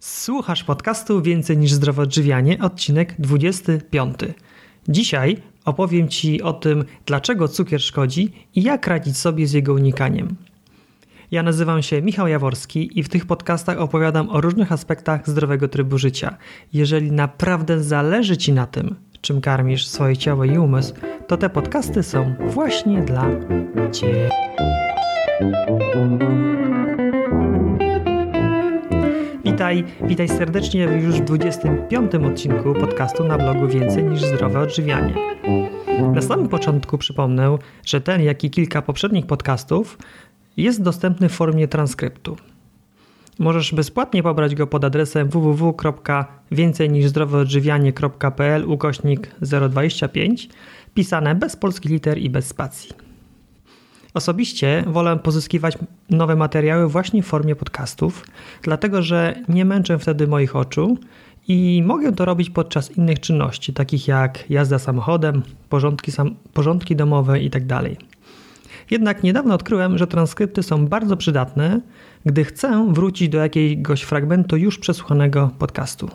Słuchasz podcastu Więcej niż zdrowe odżywianie, odcinek 25. Dzisiaj opowiem Ci o tym, dlaczego cukier szkodzi i jak radzić sobie z jego unikaniem. Ja nazywam się Michał Jaworski i w tych podcastach opowiadam o różnych aspektach zdrowego trybu życia. Jeżeli naprawdę zależy Ci na tym, czym karmisz swoje ciało i umysł, to te podcasty są właśnie dla Ciebie. Witaj, witaj serdecznie już w 25 odcinku podcastu na blogu Więcej niż zdrowe odżywianie. Na samym początku przypomnę, że ten, jak i kilka poprzednich podcastów jest dostępny w formie transkryptu. Możesz bezpłatnie pobrać go pod adresem www.więcejniżzdroweodżywianie.pl ukośnik 025 pisane bez polskich liter i bez spacji. Osobiście wolę pozyskiwać nowe materiały właśnie w formie podcastów, dlatego że nie męczę wtedy moich oczu i mogę to robić podczas innych czynności, takich jak jazda samochodem, porządki, sam, porządki domowe itd. Tak Jednak niedawno odkryłem, że transkrypty są bardzo przydatne, gdy chcę wrócić do jakiegoś fragmentu już przesłuchanego podcastu.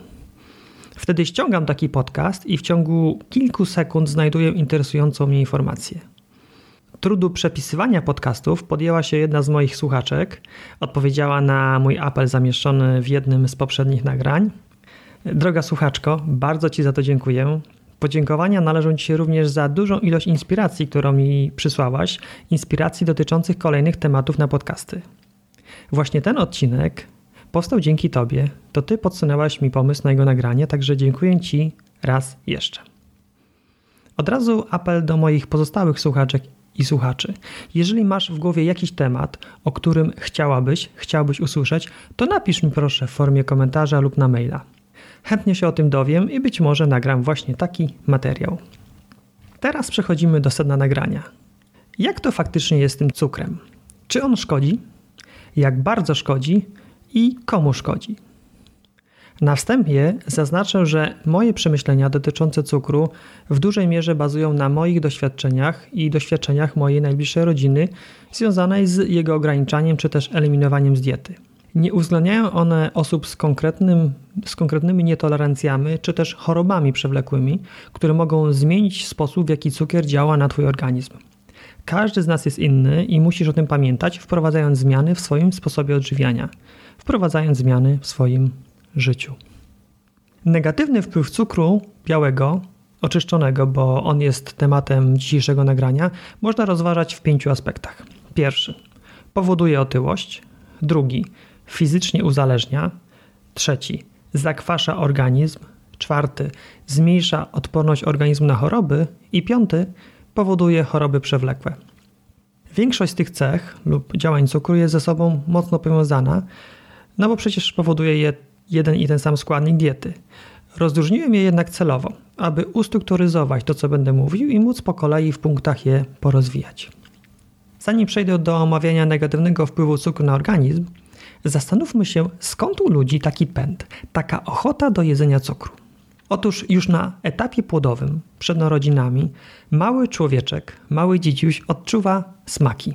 Wtedy ściągam taki podcast i w ciągu kilku sekund znajduję interesującą mnie informację trudu przepisywania podcastów podjęła się jedna z moich słuchaczek. Odpowiedziała na mój apel zamieszczony w jednym z poprzednich nagrań. Droga słuchaczko, bardzo Ci za to dziękuję. Podziękowania należą Ci się również za dużą ilość inspiracji, którą mi przysłałaś, inspiracji dotyczących kolejnych tematów na podcasty. Właśnie ten odcinek powstał dzięki Tobie. To Ty podsunęłaś mi pomysł na jego nagranie, także dziękuję Ci raz jeszcze. Od razu apel do moich pozostałych słuchaczek i słuchaczy. Jeżeli masz w głowie jakiś temat, o którym chciałabyś, chciałbyś usłyszeć, to napisz mi proszę w formie komentarza lub na maila. Chętnie się o tym dowiem i być może nagram właśnie taki materiał. Teraz przechodzimy do sedna nagrania. Jak to faktycznie jest z tym cukrem? Czy on szkodzi? Jak bardzo szkodzi i komu szkodzi? Na wstępie zaznaczę, że moje przemyślenia dotyczące cukru w dużej mierze bazują na moich doświadczeniach i doświadczeniach mojej najbliższej rodziny związanej z jego ograniczaniem czy też eliminowaniem z diety. Nie uwzględniają one osób z, konkretnym, z konkretnymi nietolerancjami czy też chorobami przewlekłymi, które mogą zmienić sposób, w jaki cukier działa na Twój organizm. Każdy z nas jest inny i musisz o tym pamiętać, wprowadzając zmiany w swoim sposobie odżywiania, wprowadzając zmiany w swoim życiu. Negatywny wpływ cukru białego, oczyszczonego, bo on jest tematem dzisiejszego nagrania, można rozważać w pięciu aspektach. Pierwszy. Powoduje otyłość, drugi. Fizycznie uzależnia, trzeci. Zakwasza organizm, czwarty. Zmniejsza odporność organizmu na choroby. I piąty. Powoduje choroby przewlekłe. Większość z tych cech lub działań cukru jest ze sobą mocno powiązana, no bo przecież powoduje je jeden i ten sam składnik diety. Rozróżniłem je jednak celowo, aby ustrukturyzować to, co będę mówił i móc po kolei w punktach je porozwijać. Zanim przejdę do omawiania negatywnego wpływu cukru na organizm, zastanówmy się, skąd u ludzi taki pęd, taka ochota do jedzenia cukru. Otóż już na etapie płodowym, przed narodzinami, mały człowieczek, mały dzidziuś odczuwa smaki.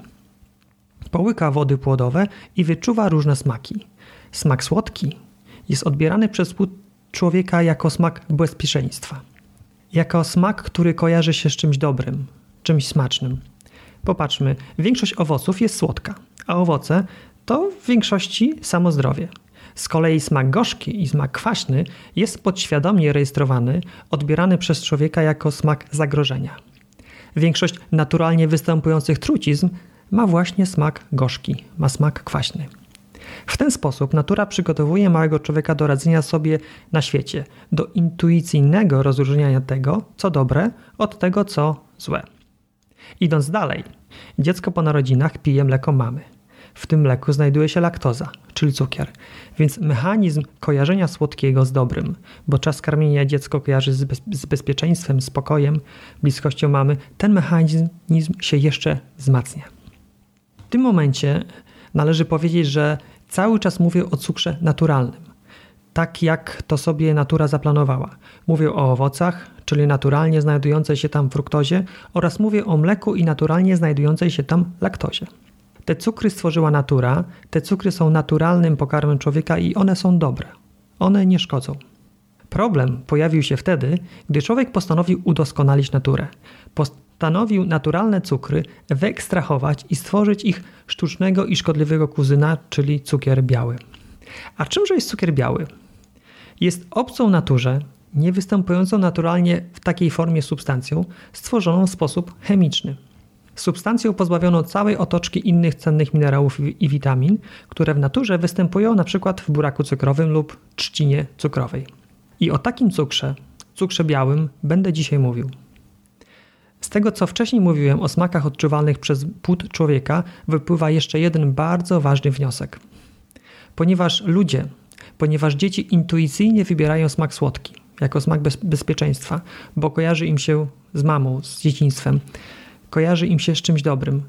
Połyka wody płodowe i wyczuwa różne smaki. Smak słodki, jest odbierany przez człowieka jako smak bezpieczeństwa. Jako smak, który kojarzy się z czymś dobrym, czymś smacznym. Popatrzmy, większość owoców jest słodka, a owoce to w większości samo zdrowie. Z kolei smak gorzki i smak kwaśny jest podświadomie rejestrowany, odbierany przez człowieka jako smak zagrożenia. Większość naturalnie występujących trucizn ma właśnie smak gorzki, ma smak kwaśny. W ten sposób natura przygotowuje małego człowieka do radzenia sobie na świecie, do intuicyjnego rozróżniania tego, co dobre, od tego, co złe. Idąc dalej, dziecko po narodzinach pije mleko mamy. W tym mleku znajduje się laktoza, czyli cukier, więc mechanizm kojarzenia słodkiego z dobrym, bo czas karmienia dziecko kojarzy z, bez, z bezpieczeństwem, spokojem, bliskością mamy, ten mechanizm się jeszcze wzmacnia. W tym momencie należy powiedzieć, że Cały czas mówię o cukrze naturalnym, tak jak to sobie natura zaplanowała. Mówię o owocach, czyli naturalnie znajdującej się tam fruktozie, oraz mówię o mleku i naturalnie znajdującej się tam laktozie. Te cukry stworzyła natura, te cukry są naturalnym pokarmem człowieka i one są dobre. One nie szkodzą. Problem pojawił się wtedy, gdy człowiek postanowił udoskonalić naturę. Postanowił naturalne cukry wyekstrahować i stworzyć ich sztucznego i szkodliwego kuzyna, czyli cukier biały. A czymże jest cukier biały? Jest obcą naturze, niewystępującą naturalnie w takiej formie substancją, stworzoną w sposób chemiczny. Substancją pozbawioną całej otoczki innych cennych minerałów i witamin, które w naturze występują np. w buraku cukrowym lub trzcinie cukrowej. I o takim cukrze, cukrze białym, będę dzisiaj mówił. Z tego, co wcześniej mówiłem o smakach odczuwalnych przez płód człowieka, wypływa jeszcze jeden bardzo ważny wniosek. Ponieważ ludzie, ponieważ dzieci intuicyjnie wybierają smak słodki jako smak bez, bezpieczeństwa, bo kojarzy im się z mamą, z dzieciństwem, kojarzy im się z czymś dobrym,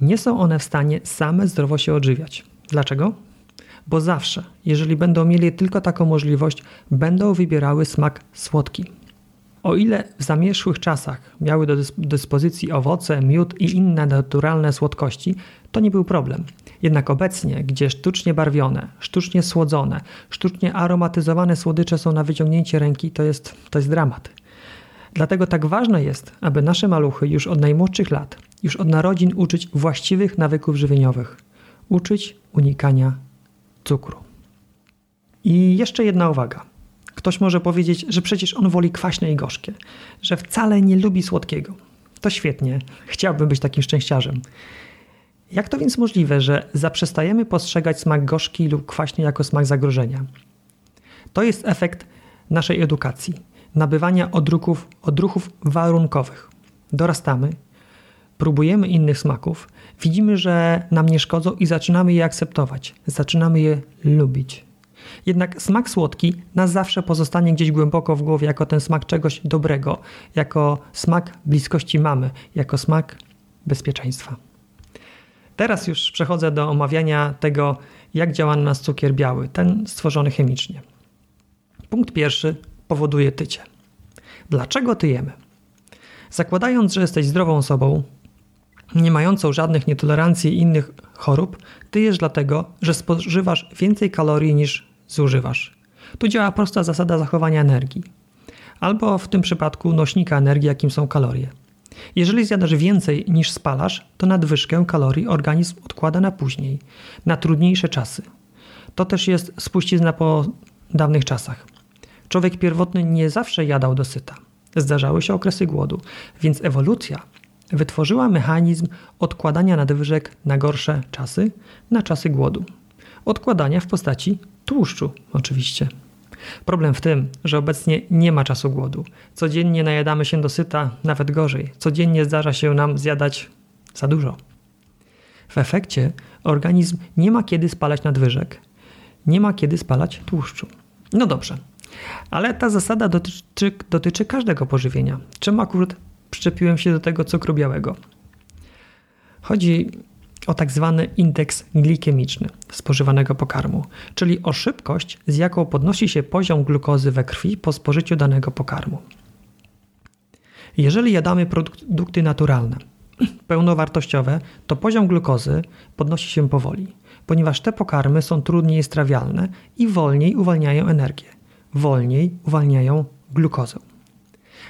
nie są one w stanie same zdrowo się odżywiać. Dlaczego? Bo zawsze, jeżeli będą mieli tylko taką możliwość, będą wybierały smak słodki. O ile w zamierzchłych czasach miały do dyspozycji owoce, miód i inne naturalne słodkości, to nie był problem. Jednak obecnie, gdzie sztucznie barwione, sztucznie słodzone, sztucznie aromatyzowane słodycze są na wyciągnięcie ręki, to jest, to jest dramat. Dlatego tak ważne jest, aby nasze maluchy już od najmłodszych lat, już od narodzin uczyć właściwych nawyków żywieniowych, uczyć unikania cukru. I jeszcze jedna uwaga. Ktoś może powiedzieć, że przecież on woli kwaśne i gorzkie, że wcale nie lubi słodkiego. To świetnie, chciałbym być takim szczęściarzem. Jak to więc możliwe, że zaprzestajemy postrzegać smak gorzki lub kwaśny jako smak zagrożenia? To jest efekt naszej edukacji, nabywania odruchów, odruchów warunkowych. Dorastamy, próbujemy innych smaków, widzimy, że nam nie szkodzą i zaczynamy je akceptować, zaczynamy je lubić. Jednak smak słodki na zawsze pozostanie gdzieś głęboko w głowie jako ten smak czegoś dobrego, jako smak bliskości mamy, jako smak bezpieczeństwa. Teraz już przechodzę do omawiania tego, jak działa na nas cukier biały, ten stworzony chemicznie. Punkt pierwszy powoduje tycie. Dlaczego tyjemy? Zakładając, że jesteś zdrową osobą, nie mającą żadnych nietolerancji i innych chorób, tyjesz dlatego, że spożywasz więcej kalorii niż zużywasz. Tu działa prosta zasada zachowania energii, albo w tym przypadku nośnika energii, jakim są kalorie. Jeżeli zjadasz więcej niż spalasz, to nadwyżkę kalorii organizm odkłada na później, na trudniejsze czasy. To też jest spuścizna po dawnych czasach. Człowiek pierwotny nie zawsze jadał dosyta. Zdarzały się okresy głodu, więc ewolucja wytworzyła mechanizm odkładania nadwyżek na gorsze czasy, na czasy głodu. Odkładania w postaci tłuszczu, oczywiście. Problem w tym, że obecnie nie ma czasu głodu. Codziennie najadamy się dosyta, nawet gorzej. Codziennie zdarza się nam zjadać za dużo. W efekcie organizm nie ma kiedy spalać nadwyżek, nie ma kiedy spalać tłuszczu. No dobrze, ale ta zasada dotyczy, dotyczy każdego pożywienia. Czemu akurat przyczepiłem się do tego cukru białego? Chodzi o tak zwany indeks glikemiczny spożywanego pokarmu, czyli o szybkość, z jaką podnosi się poziom glukozy we krwi po spożyciu danego pokarmu. Jeżeli jadamy produkty naturalne, pełnowartościowe, to poziom glukozy podnosi się powoli, ponieważ te pokarmy są trudniej strawialne i wolniej uwalniają energię, wolniej uwalniają glukozę.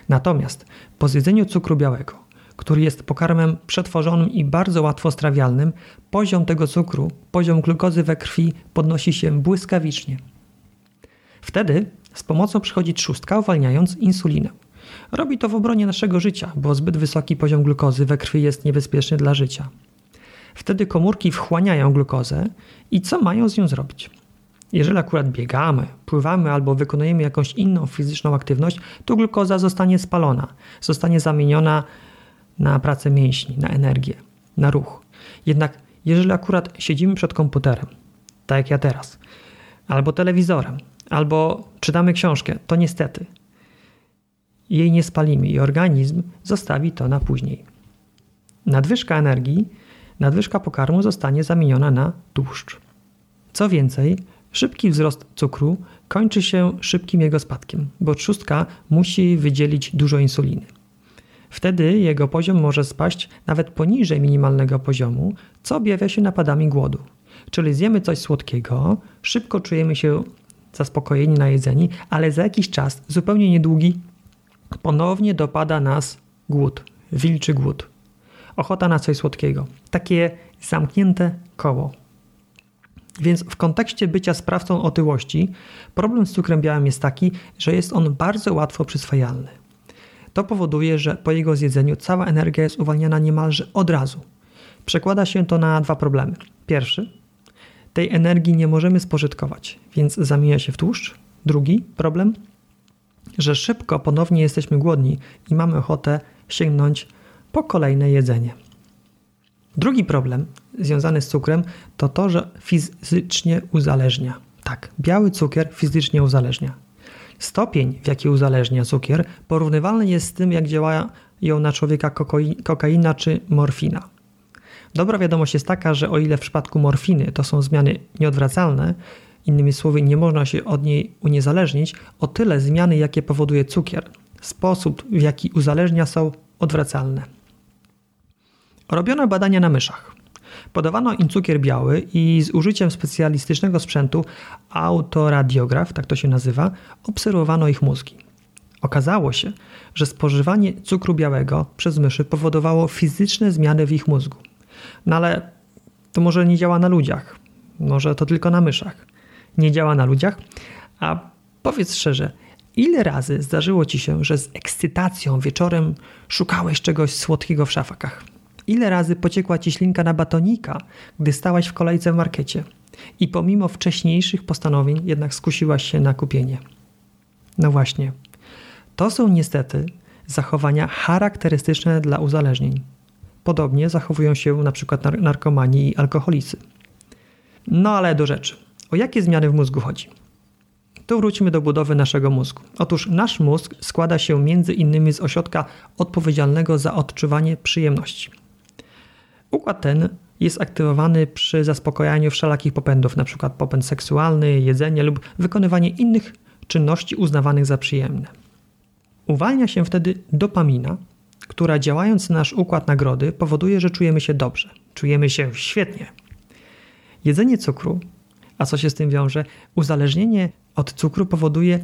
Natomiast po zjedzeniu cukru białego który jest pokarmem przetworzonym i bardzo łatwo strawialnym, poziom tego cukru, poziom glukozy we krwi podnosi się błyskawicznie. Wtedy z pomocą przychodzi trzustka, uwalniając insulinę. Robi to w obronie naszego życia, bo zbyt wysoki poziom glukozy we krwi jest niebezpieczny dla życia. Wtedy komórki wchłaniają glukozę i co mają z nią zrobić? Jeżeli akurat biegamy, pływamy albo wykonujemy jakąś inną fizyczną aktywność, to glukoza zostanie spalona, zostanie zamieniona na pracę mięśni, na energię, na ruch. Jednak jeżeli akurat siedzimy przed komputerem, tak jak ja teraz, albo telewizorem, albo czytamy książkę, to niestety jej nie spalimy i organizm zostawi to na później. Nadwyżka energii, nadwyżka pokarmu zostanie zamieniona na tłuszcz. Co więcej, szybki wzrost cukru kończy się szybkim jego spadkiem, bo trzustka musi wydzielić dużo insuliny. Wtedy jego poziom może spaść nawet poniżej minimalnego poziomu, co objawia się napadami głodu. Czyli zjemy coś słodkiego, szybko czujemy się zaspokojeni, najedzeni, ale za jakiś czas, zupełnie niedługi, ponownie dopada nas głód, wilczy głód. Ochota na coś słodkiego. Takie zamknięte koło. Więc w kontekście bycia sprawcą otyłości, problem z cukrem białym jest taki, że jest on bardzo łatwo przyswajalny. To powoduje, że po jego zjedzeniu cała energia jest uwalniana niemalże od razu. Przekłada się to na dwa problemy. Pierwszy, tej energii nie możemy spożytkować, więc zamienia się w tłuszcz. Drugi problem, że szybko ponownie jesteśmy głodni i mamy ochotę sięgnąć po kolejne jedzenie. Drugi problem związany z cukrem to to, że fizycznie uzależnia. Tak, biały cukier fizycznie uzależnia. Stopień, w jaki uzależnia cukier, porównywalny jest z tym, jak działają na człowieka kokaina czy morfina. Dobra wiadomość jest taka, że o ile w przypadku morfiny to są zmiany nieodwracalne, innymi słowy, nie można się od niej uniezależnić, o tyle zmiany, jakie powoduje cukier, sposób, w jaki uzależnia, są odwracalne. Robiono badania na myszach. Podawano im cukier biały i z użyciem specjalistycznego sprzętu autoradiograf, tak to się nazywa, obserwowano ich mózgi. Okazało się, że spożywanie cukru białego przez myszy powodowało fizyczne zmiany w ich mózgu. No ale to może nie działa na ludziach, może to tylko na myszach. Nie działa na ludziach, a powiedz szczerze, ile razy zdarzyło ci się, że z ekscytacją wieczorem szukałeś czegoś słodkiego w szafakach? Ile razy pociekła ci ślinka na batonika, gdy stałaś w kolejce w markecie i pomimo wcześniejszych postanowień jednak skusiłaś się na kupienie? No właśnie, to są niestety zachowania charakterystyczne dla uzależnień. Podobnie zachowują się na przykład narkomani i alkoholicy. No ale do rzeczy. O jakie zmiany w mózgu chodzi? Tu wróćmy do budowy naszego mózgu. Otóż nasz mózg składa się między innymi z ośrodka odpowiedzialnego za odczuwanie przyjemności. Układ ten jest aktywowany przy zaspokojaniu wszelakich popędów, np. popęd seksualny, jedzenie lub wykonywanie innych czynności uznawanych za przyjemne. Uwalnia się wtedy dopamina, która działając na nasz układ nagrody powoduje, że czujemy się dobrze, czujemy się świetnie. Jedzenie cukru, a co się z tym wiąże, uzależnienie od cukru powoduje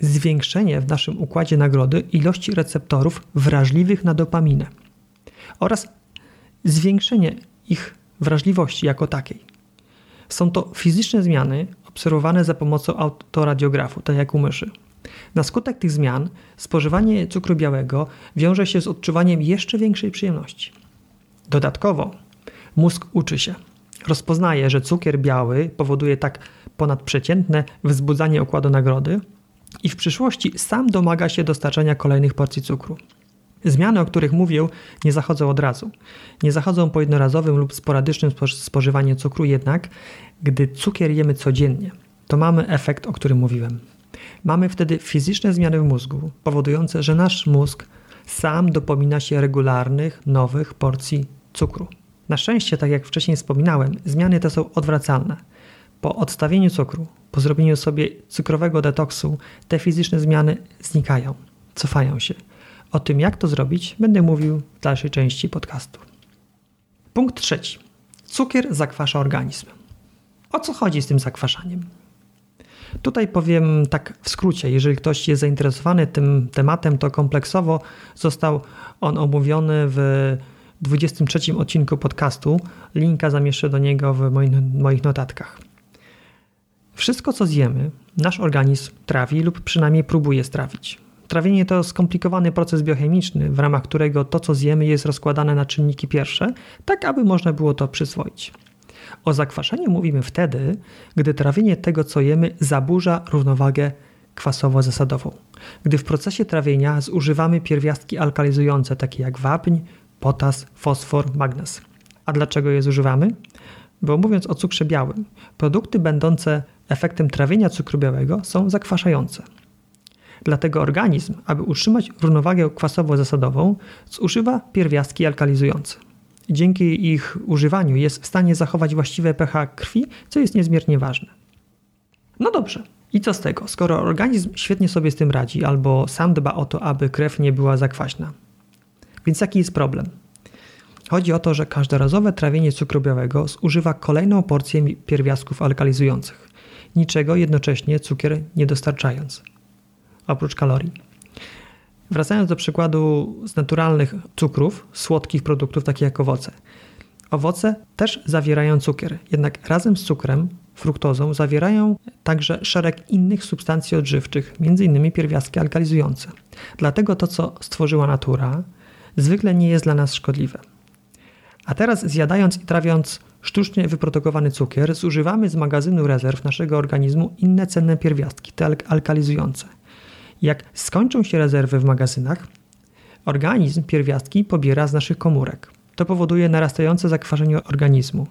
zwiększenie w naszym układzie nagrody ilości receptorów wrażliwych na dopaminę oraz zwiększenie ich wrażliwości jako takiej. Są to fizyczne zmiany obserwowane za pomocą autoradiografu, tak jak u myszy. Na skutek tych zmian spożywanie cukru białego wiąże się z odczuwaniem jeszcze większej przyjemności. Dodatkowo mózg uczy się. Rozpoznaje, że cukier biały powoduje tak ponadprzeciętne wzbudzanie układu nagrody i w przyszłości sam domaga się dostarczania kolejnych porcji cukru. Zmiany, o których mówię, nie zachodzą od razu. Nie zachodzą po jednorazowym lub sporadycznym spożywaniu cukru, jednak gdy cukier jemy codziennie, to mamy efekt, o którym mówiłem. Mamy wtedy fizyczne zmiany w mózgu, powodujące, że nasz mózg sam dopomina się regularnych, nowych porcji cukru. Na szczęście, tak jak wcześniej wspominałem, zmiany te są odwracalne. Po odstawieniu cukru, po zrobieniu sobie cukrowego detoksu, te fizyczne zmiany znikają, cofają się. O tym, jak to zrobić, będę mówił w dalszej części podcastu. Punkt trzeci. Cukier zakwasza organizm. O co chodzi z tym zakwaszaniem? Tutaj powiem tak w skrócie, jeżeli ktoś jest zainteresowany tym tematem, to kompleksowo został on omówiony w 23 odcinku podcastu. Linka zamieszczę do niego w moich notatkach. Wszystko, co zjemy, nasz organizm trawi lub przynajmniej próbuje strawić. Trawienie to skomplikowany proces biochemiczny, w ramach którego to, co zjemy, jest rozkładane na czynniki pierwsze, tak aby można było to przyswoić. O zakwaszeniu mówimy wtedy, gdy trawienie tego, co jemy, zaburza równowagę kwasowo-zasadową. Gdy w procesie trawienia zużywamy pierwiastki alkalizujące, takie jak wapń, potas, fosfor, magnez. A dlaczego je zużywamy? Bo mówiąc o cukrze białym, produkty będące efektem trawienia cukru białego są zakwaszające. Dlatego organizm, aby utrzymać równowagę kwasowo-zasadową, zużywa pierwiastki alkalizujące. Dzięki ich używaniu jest w stanie zachować właściwe pH krwi, co jest niezmiernie ważne. No dobrze, i co z tego, skoro organizm świetnie sobie z tym radzi, albo sam dba o to, aby krew nie była zakwaśna? Więc jaki jest problem? Chodzi o to, że każdorazowe trawienie cukru białego zużywa kolejną porcję pierwiastków alkalizujących. niczego jednocześnie cukier nie dostarczając, oprócz kalorii. Wracając do przykładu z naturalnych cukrów, słodkich produktów takich jak owoce. Owoce też zawierają cukier, jednak razem z cukrem, fruktozą, zawierają także szereg innych substancji odżywczych, m.in. pierwiastki alkalizujące. Dlatego to, co stworzyła natura, zwykle nie jest dla nas szkodliwe. A teraz zjadając i trawiąc sztucznie wyprodukowany cukier, zużywamy z magazynu rezerw naszego organizmu inne cenne pierwiastki, te alkalizujące. Jak skończą się rezerwy w magazynach, organizm pierwiastki pobiera z naszych komórek. To powoduje narastające zakwaszenie organizmu.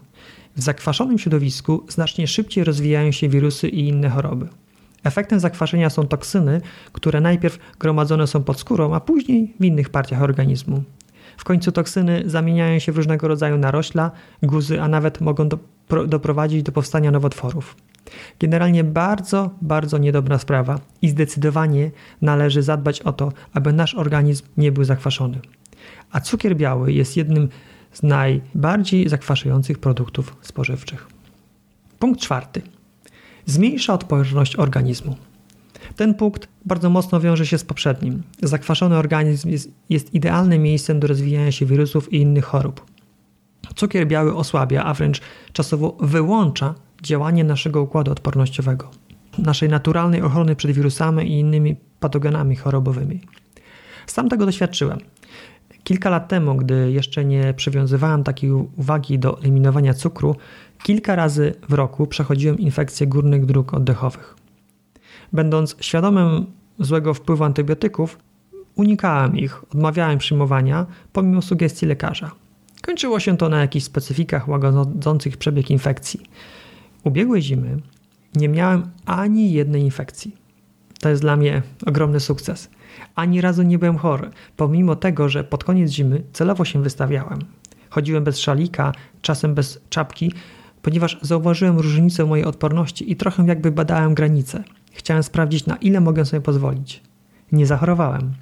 W zakwaszonym środowisku znacznie szybciej rozwijają się wirusy i inne choroby. Efektem zakwaszenia są toksyny, które najpierw gromadzone są pod skórą, a później w innych partiach organizmu. W końcu toksyny zamieniają się w różnego rodzaju narośla, guzy, a nawet mogą do, doprowadzić do powstania nowotworów. Generalnie bardzo, bardzo niedobra sprawa i zdecydowanie należy zadbać o to, aby nasz organizm nie był zakwaszony. A cukier biały jest jednym z najbardziej zakwaszających produktów spożywczych. Punkt czwarty. Zmniejsza odporność organizmu. Ten punkt bardzo mocno wiąże się z poprzednim. Zakwaszony organizm jest, jest idealnym miejscem do rozwijania się wirusów i innych chorób. Cukier biały osłabia, a wręcz czasowo wyłącza działanie naszego układu odpornościowego, naszej naturalnej ochrony przed wirusami i innymi patogenami chorobowymi. Sam tego doświadczyłem. Kilka lat temu, gdy jeszcze nie przywiązywałem takiej uwagi do eliminowania cukru, kilka razy w roku przechodziłem infekcje górnych dróg oddechowych. Będąc świadomym złego wpływu antybiotyków, unikałem ich, odmawiałem przyjmowania pomimo sugestii lekarza. Kończyło się to na jakichś specyfikach łagodzących przebieg infekcji. Ubiegłej zimy nie miałem ani jednej infekcji. To jest dla mnie ogromny sukces. Ani razu nie byłem chory, pomimo tego, że pod koniec zimy celowo się wystawiałem. Chodziłem bez szalika, czasem bez czapki, ponieważ zauważyłem różnicę mojej odporności i trochę jakby badałem granice. Chciałem sprawdzić, na ile mogę sobie pozwolić. Nie zachorowałem.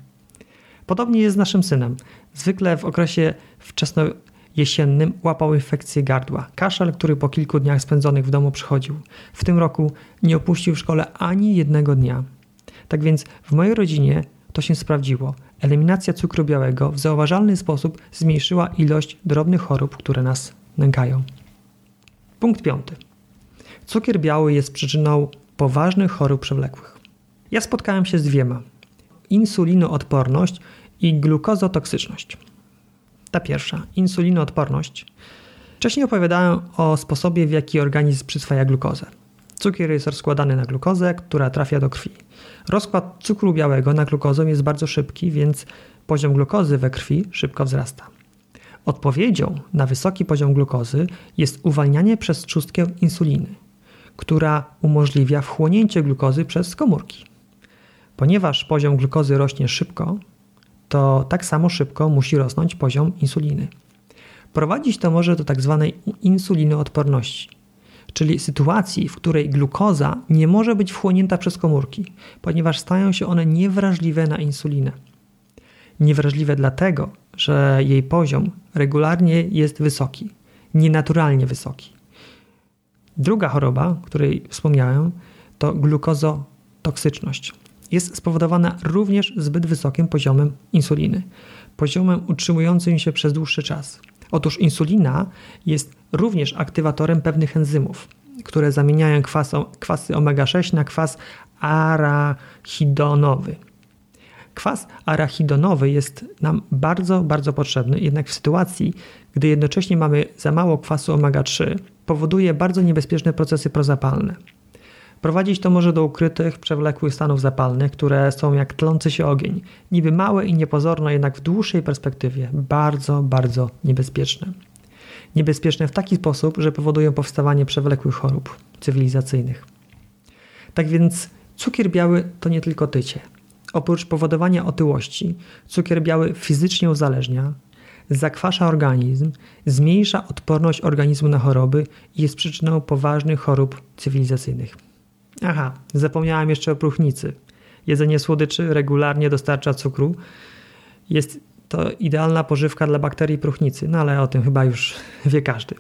Podobnie jest z naszym synem. Zwykle w okresie wczesnojesiennym łapał infekcję gardła. Kaszel, który po kilku dniach spędzonych w domu przychodził. W tym roku nie opuścił w szkole ani jednego dnia. Tak więc w mojej rodzinie to się sprawdziło. Eliminacja cukru białego w zauważalny sposób zmniejszyła ilość drobnych chorób, które nas nękają. Punkt piąty. Cukier biały jest przyczyną poważnych chorób przewlekłych. Ja spotkałem się z dwiema: insulinoodporność i glukozotoksyczność. Ta pierwsza, insulinoodporność. Wcześniej opowiadałem o sposobie, w jaki organizm przyswaja glukozę. Cukier jest rozkładany na glukozę, która trafia do krwi. Rozkład cukru białego na glukozę jest bardzo szybki, więc poziom glukozy we krwi szybko wzrasta. Odpowiedzią na wysoki poziom glukozy jest uwalnianie przez trzustkę insuliny, która umożliwia wchłonięcie glukozy przez komórki. Ponieważ poziom glukozy rośnie szybko, to tak samo szybko musi rosnąć poziom insuliny. Prowadzić to może do. Tak insulinoodporności, czyli sytuacji, w której glukoza nie może być wchłonięta przez komórki, ponieważ stają się one niewrażliwe na insulinę. Niewrażliwe dlatego, że jej poziom regularnie jest wysoki, nienaturalnie wysoki. Druga choroba, o której wspomniałem, to glukozotoksyczność. Jest spowodowana również zbyt wysokim poziomem insuliny, poziomem utrzymującym się przez dłuższy czas. Otóż insulina jest również aktywatorem pewnych enzymów, które zamieniają kwas, kwasy omega-6 na kwas arachidonowy. Kwas arachidonowy jest nam bardzo, bardzo potrzebny, jednak w sytuacji, gdy jednocześnie mamy za mało kwasu omega-3, powoduje bardzo niebezpieczne procesy prozapalne. Prowadzić to może do ukrytych, przewlekłych stanów zapalnych, które są jak tlący się ogień. Niby małe i niepozorne, jednak w dłuższej perspektywie bardzo, bardzo niebezpieczne. Niebezpieczne w taki sposób, że powodują powstawanie przewlekłych chorób cywilizacyjnych. Tak więc cukier biały to nie tylko tycie. Oprócz powodowania otyłości, cukier biały fizycznie uzależnia, zakwasza organizm, zmniejsza odporność organizmu na choroby i jest przyczyną poważnych chorób cywilizacyjnych. Aha, zapomniałem jeszcze o próchnicy. Jedzenie słodyczy regularnie dostarcza cukru. Jest to idealna pożywka dla bakterii próchnicy, no ale o tym chyba już wie każdy.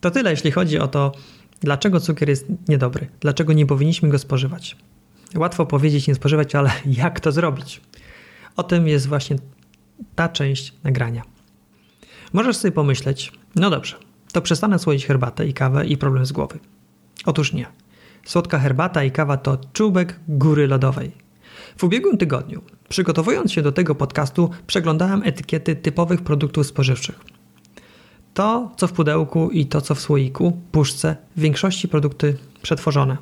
To tyle, jeśli chodzi o to, Dlaczego cukier jest niedobry? Dlaczego nie powinniśmy go spożywać? Łatwo powiedzieć nie spożywać, ale jak to zrobić? O tym jest właśnie ta część nagrania. Możesz sobie pomyśleć, no dobrze, to przestanę słodzić herbatę i kawę i problem z głowy. Otóż nie. Słodka herbata i kawa to czubek góry lodowej. W ubiegłym tygodniu, przygotowując się do tego podcastu, przeglądałem etykiety typowych produktów spożywczych. To, co w pudełku i to, co w słoiku, puszce, w większości produkty przetworzone.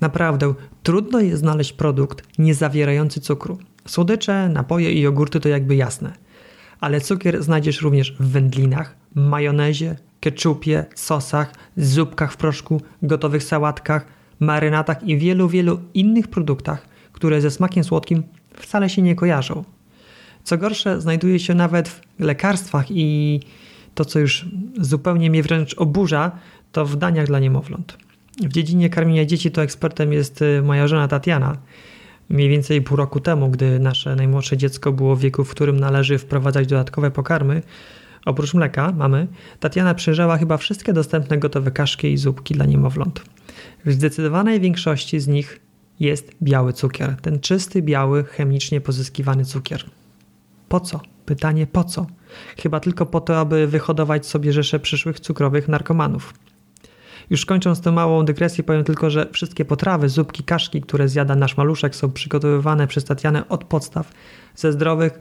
Naprawdę trudno jest znaleźć produkt nie zawierający cukru. Słodycze, napoje i jogurty to jakby jasne. Ale cukier znajdziesz również w wędlinach, majonezie, keczupie, sosach, zupkach w proszku, gotowych sałatkach, marynatach i wielu, wielu innych produktach, które ze smakiem słodkim wcale się nie kojarzą. Co gorsze, znajduje się nawet w lekarstwach i to, co już zupełnie mnie wręcz oburza, to w daniach dla niemowląt. W dziedzinie karmienia dzieci to ekspertem jest y, moja żona Tatiana. Mniej więcej pół roku temu, gdy nasze najmłodsze dziecko było w wieku, w którym należy wprowadzać dodatkowe pokarmy, oprócz mleka mamy, Tatiana przejrzała chyba wszystkie dostępne gotowe kaszki i zupki dla niemowląt. W zdecydowanej większości z nich jest biały cukier, ten czysty, biały, chemicznie pozyskiwany cukier. Po co? Pytanie po co? Chyba tylko po to, aby wyhodować sobie rzesze przyszłych cukrowych narkomanów. Już kończąc tę małą dygresję, powiem tylko, że wszystkie potrawy, zupki, kaszki, które zjada nasz maluszek, są przygotowywane przez Tatianę od podstaw, ze zdrowych,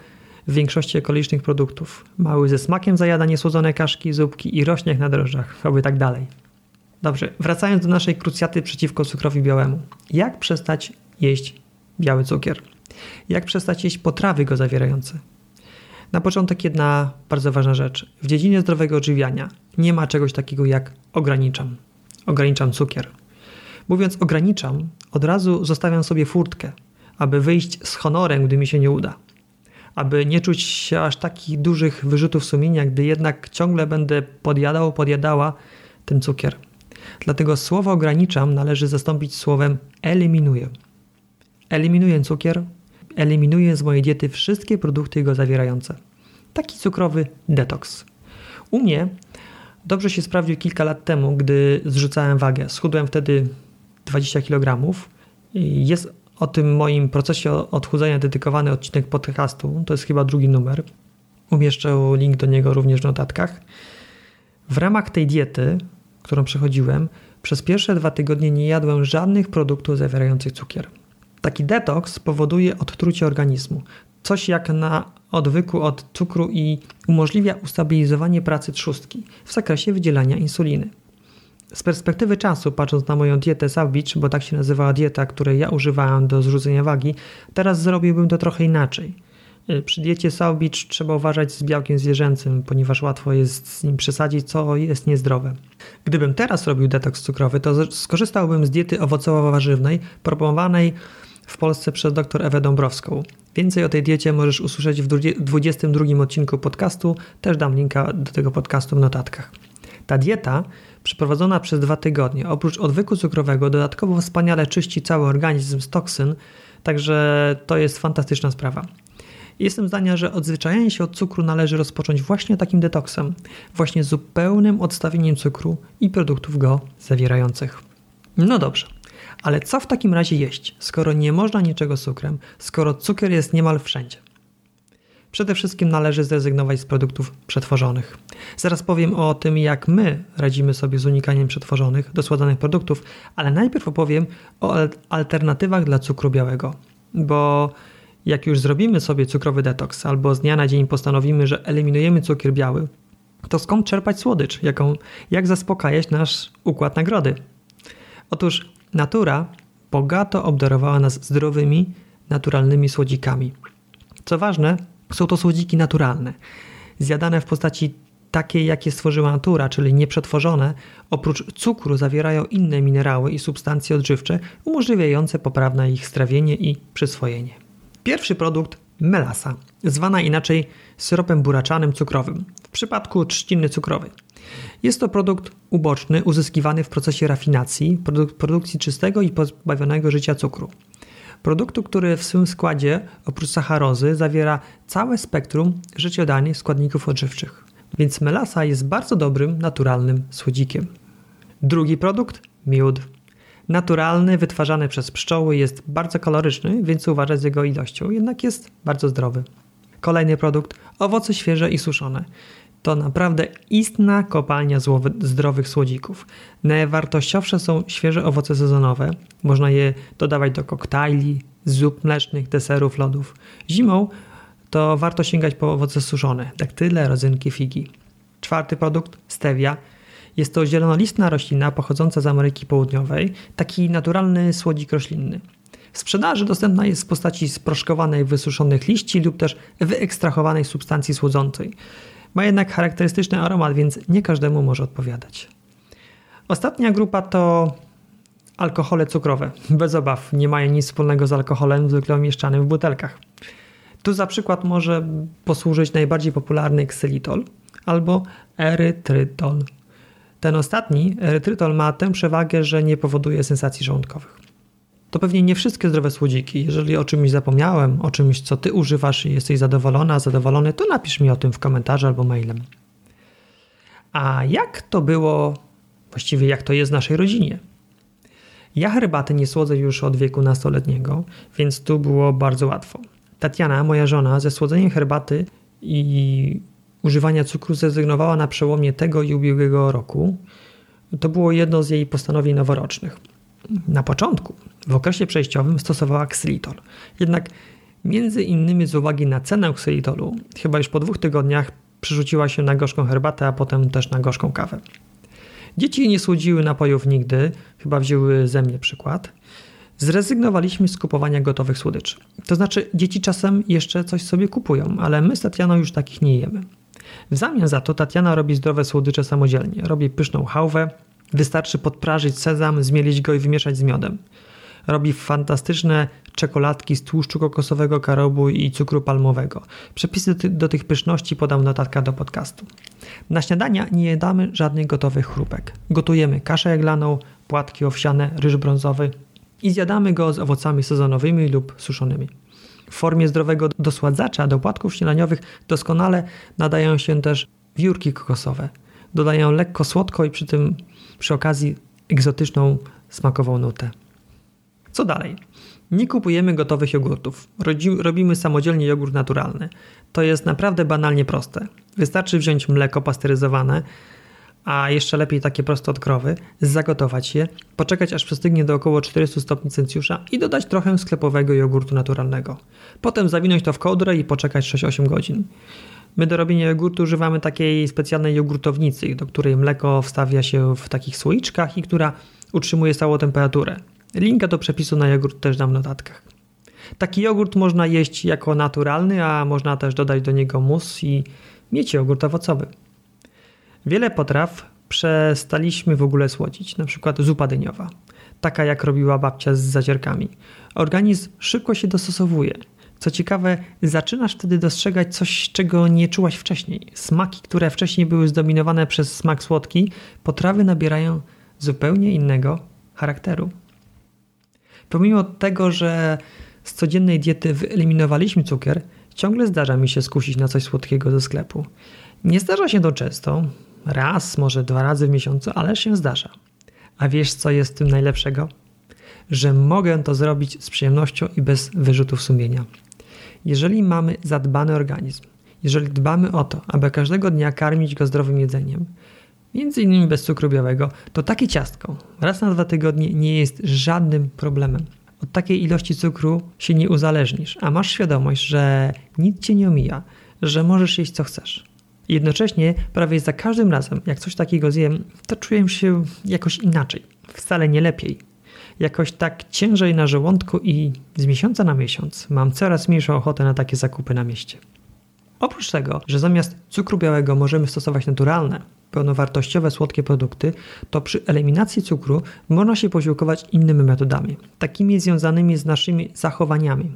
w większości ekologicznych produktów. Mały ze smakiem zajada niesłodzone kaszki, zupki i rośniach na drożdżach, oby tak dalej. Dobrze, wracając do naszej krucjaty przeciwko cukrowi białemu. Jak przestać jeść biały cukier? Jak przestać jeść potrawy go zawierające? Na początek jedna bardzo ważna rzecz. W dziedzinie zdrowego odżywiania nie ma czegoś takiego jak ograniczam. Ograniczam cukier. Mówiąc ograniczam, od razu zostawiam sobie furtkę, aby wyjść z honorem, gdy mi się nie uda. Aby nie czuć się aż takich dużych wyrzutów sumienia, gdy jednak ciągle będę podjadał, podjadała ten cukier. Dlatego słowo ograniczam należy zastąpić słowem eliminuję. Eliminuję cukier, eliminuję z mojej diety wszystkie produkty go zawierające. Taki cukrowy detoks. U mnie dobrze się sprawdził kilka lat temu, gdy zrzucałem wagę. Schudłem wtedy 20 kg. Jest o tym moim procesie odchudzania dedykowany odcinek podcastu. To jest chyba drugi numer. Umieszczę link do niego również w notatkach. W ramach tej diety, którą przechodziłem, przez pierwsze dwa tygodnie nie jadłem żadnych produktów zawierających cukier. Taki detoks powoduje odtrucie organizmu, coś jak na odwyku od cukru i umożliwia ustabilizowanie pracy trzustki w zakresie wydzielania insuliny. Z perspektywy czasu, patrząc na moją dietę Savage, bo tak się nazywała dieta, której ja używałem do zrzucenia wagi, teraz zrobiłbym to trochę inaczej. Y, przy diecie Savage trzeba uważać z białkiem zwierzęcym, ponieważ łatwo jest z nim przesadzić, co jest niezdrowe. Gdybym teraz robił detoks cukrowy, to skorzystałbym z diety owocowo-warzywnej proponowanej w Polsce przez dr Ewę Dąbrowską. Więcej o tej diecie możesz usłyszeć w 22 odcinku podcastu, też dam linka do tego podcastu w notatkach. Ta dieta, przeprowadzona przez dwa tygodnie, oprócz odwyku cukrowego, dodatkowo wspaniale czyści cały organizm z toksyn, także to jest fantastyczna sprawa. Jestem zdania, że odzwyczajenie się od cukru należy rozpocząć właśnie takim detoksem, właśnie zupełnym odstawieniem cukru i produktów go zawierających. No dobrze. Ale co w takim razie jeść, skoro nie można niczego cukrem, skoro cukier jest niemal wszędzie? Przede wszystkim należy zrezygnować z produktów przetworzonych. Zaraz powiem o tym, jak my radzimy sobie z unikaniem przetworzonych, dosładzanych produktów, ale najpierw opowiem o alternatywach dla cukru białego. Bo jak już zrobimy sobie cukrowy detoks albo z dnia na dzień postanowimy, że eliminujemy cukier biały, to skąd czerpać słodycz? Jaką, jak zaspokajać nasz układ nagrody? Otóż Natura bogato obdarowała nas zdrowymi, naturalnymi słodzikami. Co ważne, są to słodziki naturalne, zjadane w postaci takiej, jakie stworzyła natura, czyli nieprzetworzone, oprócz cukru zawierają inne minerały i substancje odżywcze umożliwiające poprawne ich strawienie i przyswojenie. Pierwszy produkt melasa, zwana inaczej syropem buraczanym cukrowym, w przypadku trzciny cukrowej. Jest to produkt uboczny uzyskiwany w procesie rafinacji, produk produkcji czystego i pozbawionego życia cukru. Produktu, który w swym składzie oprócz sacharozy zawiera całe spektrum życiodajnych składników odżywczych. Więc melasa jest bardzo dobrym, naturalnym słodzikiem. Drugi produkt miód. Naturalny, wytwarzany przez pszczoły, jest bardzo kaloryczny, więc uważać z jego ilością, jednak jest bardzo zdrowy. Kolejny produkt owoce świeże i suszone. To naprawdę istna kopalnia zdrowych słodzików. Najwartościowsze są świeże owoce sezonowe. Można je dodawać do koktajli, zup mlecznych, deserów, lodów. Zimą to warto sięgać po owoce suszone, daktyle, rodzynki, figi. Czwarty produkt stevia. Jest to zielonolistna roślina pochodząca z Ameryki Południowej, taki naturalny słodzik roślinny. W sprzedaży dostępna jest w postaci sproszkowanej, wysuszonych liści lub też wyekstrahowanej substancji słodzącej. Ma jednak charakterystyczny aromat, więc nie każdemu może odpowiadać. Ostatnia grupa to alkohole cukrowe. Bez obaw, nie mają nic wspólnego z alkoholem zwykle umieszczanym w butelkach. Tu za przykład może posłużyć najbardziej popularny ksylitol albo erytrytol. Ten ostatni, erytrytol, ma tę przewagę, że nie powoduje sensacji żołądkowych. To pewnie nie wszystkie zdrowe słodziki. Jeżeli o czymś zapomniałem, o czymś, co ty używasz i jesteś zadowolona, zadowolony, to napisz mi o tym w komentarzu albo mailem. A jak to było, właściwie jak to jest w naszej rodzinie? Ja herbaty nie słodzę już od wieku nastoletniego, więc tu było bardzo łatwo. Tatiana, moja żona, ze słodzeniem herbaty i używania cukru zrezygnowała na przełomie tego i ubiegłego roku. To było jedno z jej postanowień noworocznych. Na początku, w okresie przejściowym, stosowała ksylitol. Jednak między innymi z uwagi na cenę ksylitolu, chyba już po dwóch tygodniach przerzuciła się na gorzką herbatę, a potem też na gorzką kawę. Dzieci nie słodziły napojów nigdy, chyba wzięły ze mnie przykład. Zrezygnowaliśmy z kupowania gotowych słodyczy. To znaczy, dzieci czasem jeszcze coś sobie kupują, ale my z Tatianą już takich nie jemy. W zamian za to Tatiana robi zdrowe słodycze samodzielnie. Robi pyszną chałwę, wystarczy podprażyć sezam, zmielić go i wymieszać z miodem. Robi fantastyczne czekoladki z tłuszczu kokosowego, karobu i cukru palmowego. Przepisy do tych pyszności podam notatka do podcastu. Na śniadania nie jadamy żadnych gotowych chrupek. Gotujemy kaszę jaglaną, płatki owsiane, ryż brązowy i zjadamy go z owocami sezonowymi lub suszonymi. W formie zdrowego dosładzacza do płatków śniadaniowych doskonale nadają się też wiórki kokosowe. Dodają lekko słodko i przy tym przy okazji egzotyczną smakową nutę. Co dalej? Nie kupujemy gotowych jogurtów. robimy samodzielnie jogurt naturalny. To jest naprawdę banalnie proste. Wystarczy wziąć mleko pasteryzowane, a jeszcze lepiej takie prosto od krowy, zagotować je, poczekać aż przystygnie do około 400 stopni Celsjusza i dodać trochę sklepowego jogurtu naturalnego. Potem zawinąć to w kołdrę i poczekać 6-8 godzin. My do robienia jogurtu używamy takiej specjalnej jogurtownicy, do której mleko wstawia się w takich słoiczkach i która utrzymuje stałą temperaturę. Linka do przepisu na jogurt też dam w notatkach. Taki jogurt można jeść jako naturalny, a można też dodać do niego mus i mieć jogurt owocowy. Wiele potraw przestaliśmy w ogóle słodzić, na przykład zupa dyniowa, taka jak robiła babcia z zazierkami. Organizm szybko się dostosowuje. Co ciekawe, zaczynasz wtedy dostrzegać coś, czego nie czułaś wcześniej. Smaki, które wcześniej były zdominowane przez smak słodki, potrawy nabierają zupełnie innego charakteru. Pomimo tego, że z codziennej diety wyeliminowaliśmy cukier, ciągle zdarza mi się skusić na coś słodkiego ze sklepu. Nie zdarza się to często, raz, może dwa razy w miesiącu, ale się zdarza. A wiesz, co jest tym najlepszego? Że mogę to zrobić z przyjemnością i bez wyrzutów sumienia. Jeżeli mamy zadbany organizm, jeżeli dbamy o to, aby każdego dnia karmić go zdrowym jedzeniem, między innymi bez cukru białego, to takie ciastko raz na dwa tygodnie nie jest żadnym problemem. Od takiej ilości cukru się nie uzależnisz, a masz świadomość, że nic cię nie omija, że możesz jeść co chcesz. Jednocześnie prawie za każdym razem, jak coś takiego zjem, to czuję się jakoś inaczej, wcale nie lepiej. Jakoś tak ciężej na żołądku i z miesiąca na miesiąc mam coraz mniejszą ochotę na takie zakupy na mieście. Oprócz tego, że zamiast cukru białego możemy stosować naturalne, pełnowartościowe słodkie produkty, to przy eliminacji cukru można się posiłkować innymi metodami, takimi związanymi z naszymi zachowaniami.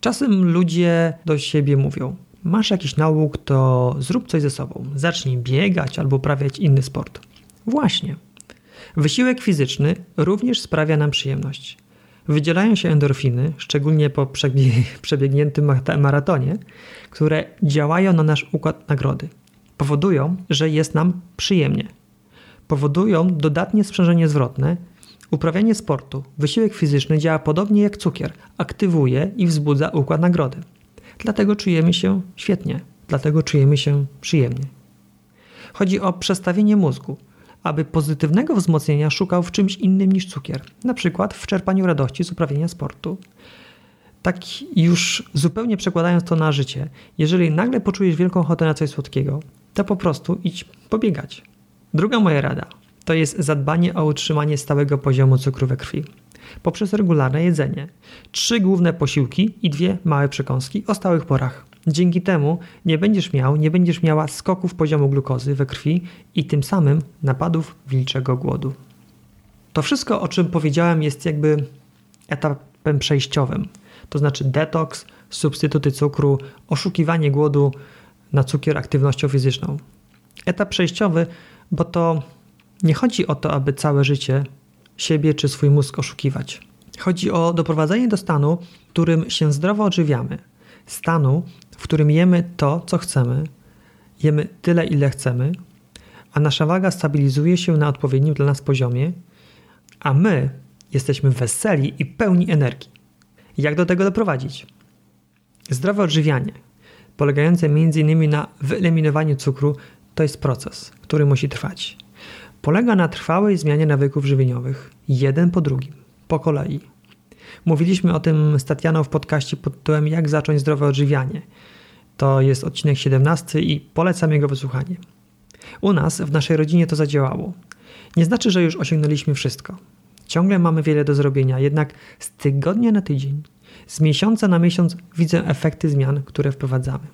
Czasem ludzie do siebie mówią: Masz jakiś nałóg, to zrób coś ze sobą. Zacznij biegać albo uprawiać inny sport. Właśnie. Wysiłek fizyczny również sprawia nam przyjemność. Wydzielają się endorfiny, szczególnie po przebiegniętym maratonie, które działają na nasz układ nagrody. Powodują, że jest nam przyjemnie. powodują dodatnie sprzężenie zwrotne. Uprawianie sportu, wysiłek fizyczny działa podobnie jak cukier, aktywuje i wzbudza układ nagrody. Dlatego czujemy się świetnie, dlatego czujemy się przyjemnie. Chodzi o przestawienie mózgu, aby pozytywnego wzmocnienia szukał w czymś innym niż cukier, na przykład w czerpaniu radości z uprawiania sportu. Tak już zupełnie przekładając to na życie, jeżeli nagle poczujesz wielką ochotę na coś słodkiego, to po prostu idź pobiegać. Druga moja rada to jest zadbanie o utrzymanie stałego poziomu cukru we krwi poprzez regularne jedzenie. Trzy główne posiłki i dwie małe przekąski o stałych porach. Dzięki temu nie będziesz miał, nie będziesz miała skoków poziomu glukozy we krwi i tym samym napadów wilczego głodu. To wszystko, o czym powiedziałem, jest jakby etapem przejściowym. To znaczy detoks, substytuty cukru, oszukiwanie głodu na cukier aktywnością fizyczną. Etap przejściowy, bo to nie chodzi o to, aby całe życie siebie czy swój mózg oszukiwać. Chodzi o doprowadzenie do stanu, w którym się zdrowo odżywiamy. Stanu, w którym jemy to, co chcemy, jemy tyle, ile chcemy, a nasza waga stabilizuje się na odpowiednim dla nas poziomie, a my jesteśmy weseli i pełni energii. Jak do tego doprowadzić? Zdrowe odżywianie, polegające m.in. na wyeliminowaniu cukru, to jest proces, który musi trwać. Polega na trwałej zmianie nawyków żywieniowych, jeden po drugim, po kolei. Mówiliśmy o tym z Tatianą w podcaście pod tytułem Jak zacząć zdrowe odżywianie. To jest odcinek 17 i polecam jego wysłuchanie. U nas, w naszej rodzinie to zadziałało. Nie znaczy, że już osiągnęliśmy wszystko. Ciągle mamy wiele do zrobienia, jednak z tygodnia na tydzień, z miesiąca na miesiąc widzę efekty zmian, które wprowadzamy.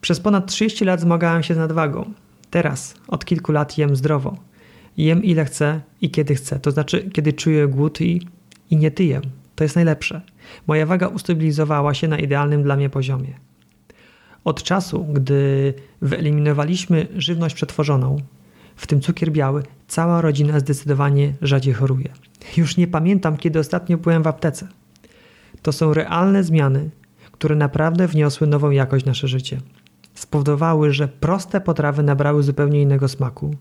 Przez ponad 30 lat zmagałem się z nadwagą. Teraz, od kilku lat jem zdrowo. Jem ile chcę i kiedy chcę, to znaczy kiedy czuję głód i, i nie tyję. To jest najlepsze. Moja waga ustabilizowała się na idealnym dla mnie poziomie. Od czasu, gdy wyeliminowaliśmy żywność przetworzoną, w tym cukier biały, cała rodzina zdecydowanie rzadziej choruje. Już nie pamiętam, kiedy ostatnio byłem w aptece. To są realne zmiany, które naprawdę wniosły nową jakość nasze życie. Spowodowały, że proste potrawy nabrały zupełnie innego smaku,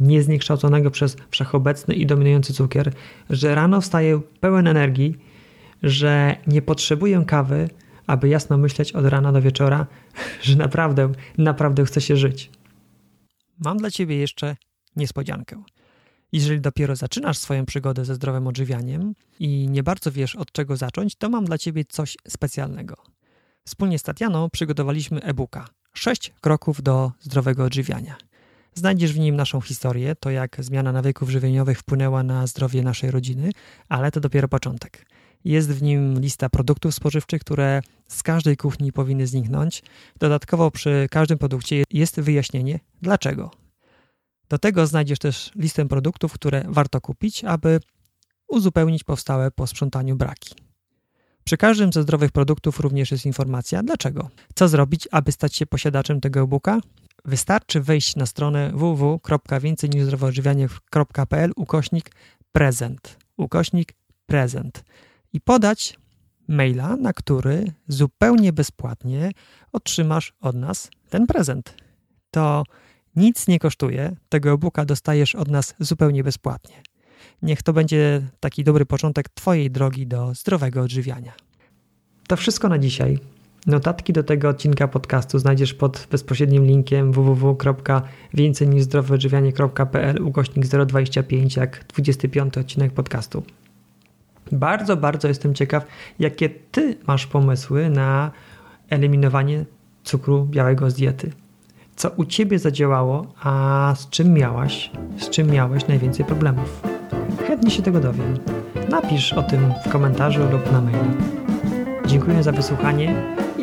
niezniekształconego przez wszechobecny i dominujący cukier, że rano wstaję pełen energii, że nie potrzebuję kawy, aby jasno myśleć od rana do wieczora, że naprawdę, naprawdę chce się żyć. Mam dla Ciebie jeszcze niespodziankę. Jeżeli dopiero zaczynasz swoją przygodę ze zdrowym odżywianiem i nie bardzo wiesz od czego zacząć, to mam dla Ciebie coś specjalnego. Wspólnie z Tatianą przygotowaliśmy e-booka 6 kroków do zdrowego odżywiania. Znajdziesz w nim naszą historię, to jak zmiana nawyków żywieniowych wpłynęła na zdrowie naszej rodziny, ale to dopiero początek. Jest w nim lista produktów spożywczych, które z każdej kuchni powinny zniknąć. Dodatkowo przy każdym produkcie jest wyjaśnienie dlaczego. Do tego znajdziesz też listę produktów, które warto kupić, aby uzupełnić powstałe po sprzątaniu braki. Przy każdym ze zdrowych produktów również jest informacja dlaczego. Co zrobić, aby stać się posiadaczem tego e-booka? Wystarczy wejść na stronę www.więcejniżzdrowoodżywianie.pl ukośnik prezent, ukośnik prezent i podać maila, na który zupełnie bezpłatnie otrzymasz od nas ten prezent. To nic nie kosztuje, tego e-booka dostajesz od nas zupełnie bezpłatnie. Niech to będzie taki dobry początek Twojej drogi do zdrowego odżywiania. To wszystko na dzisiaj. Notatki do tego odcinka podcastu znajdziesz pod bezpośrednim linkiem www.więcejniżzdrowoodżywianie.pl ukośnik 025 jak 25 odcinek podcastu. Bardzo, bardzo jestem ciekaw, jakie Ty masz pomysły na eliminowanie cukru białego z diety. Co u Ciebie zadziałało, a z czym miałaś, z czym miałeś najwięcej problemów? Chętnie się tego dowiem. Napisz o tym w komentarzu lub na mailu. Dziękuję za wysłuchanie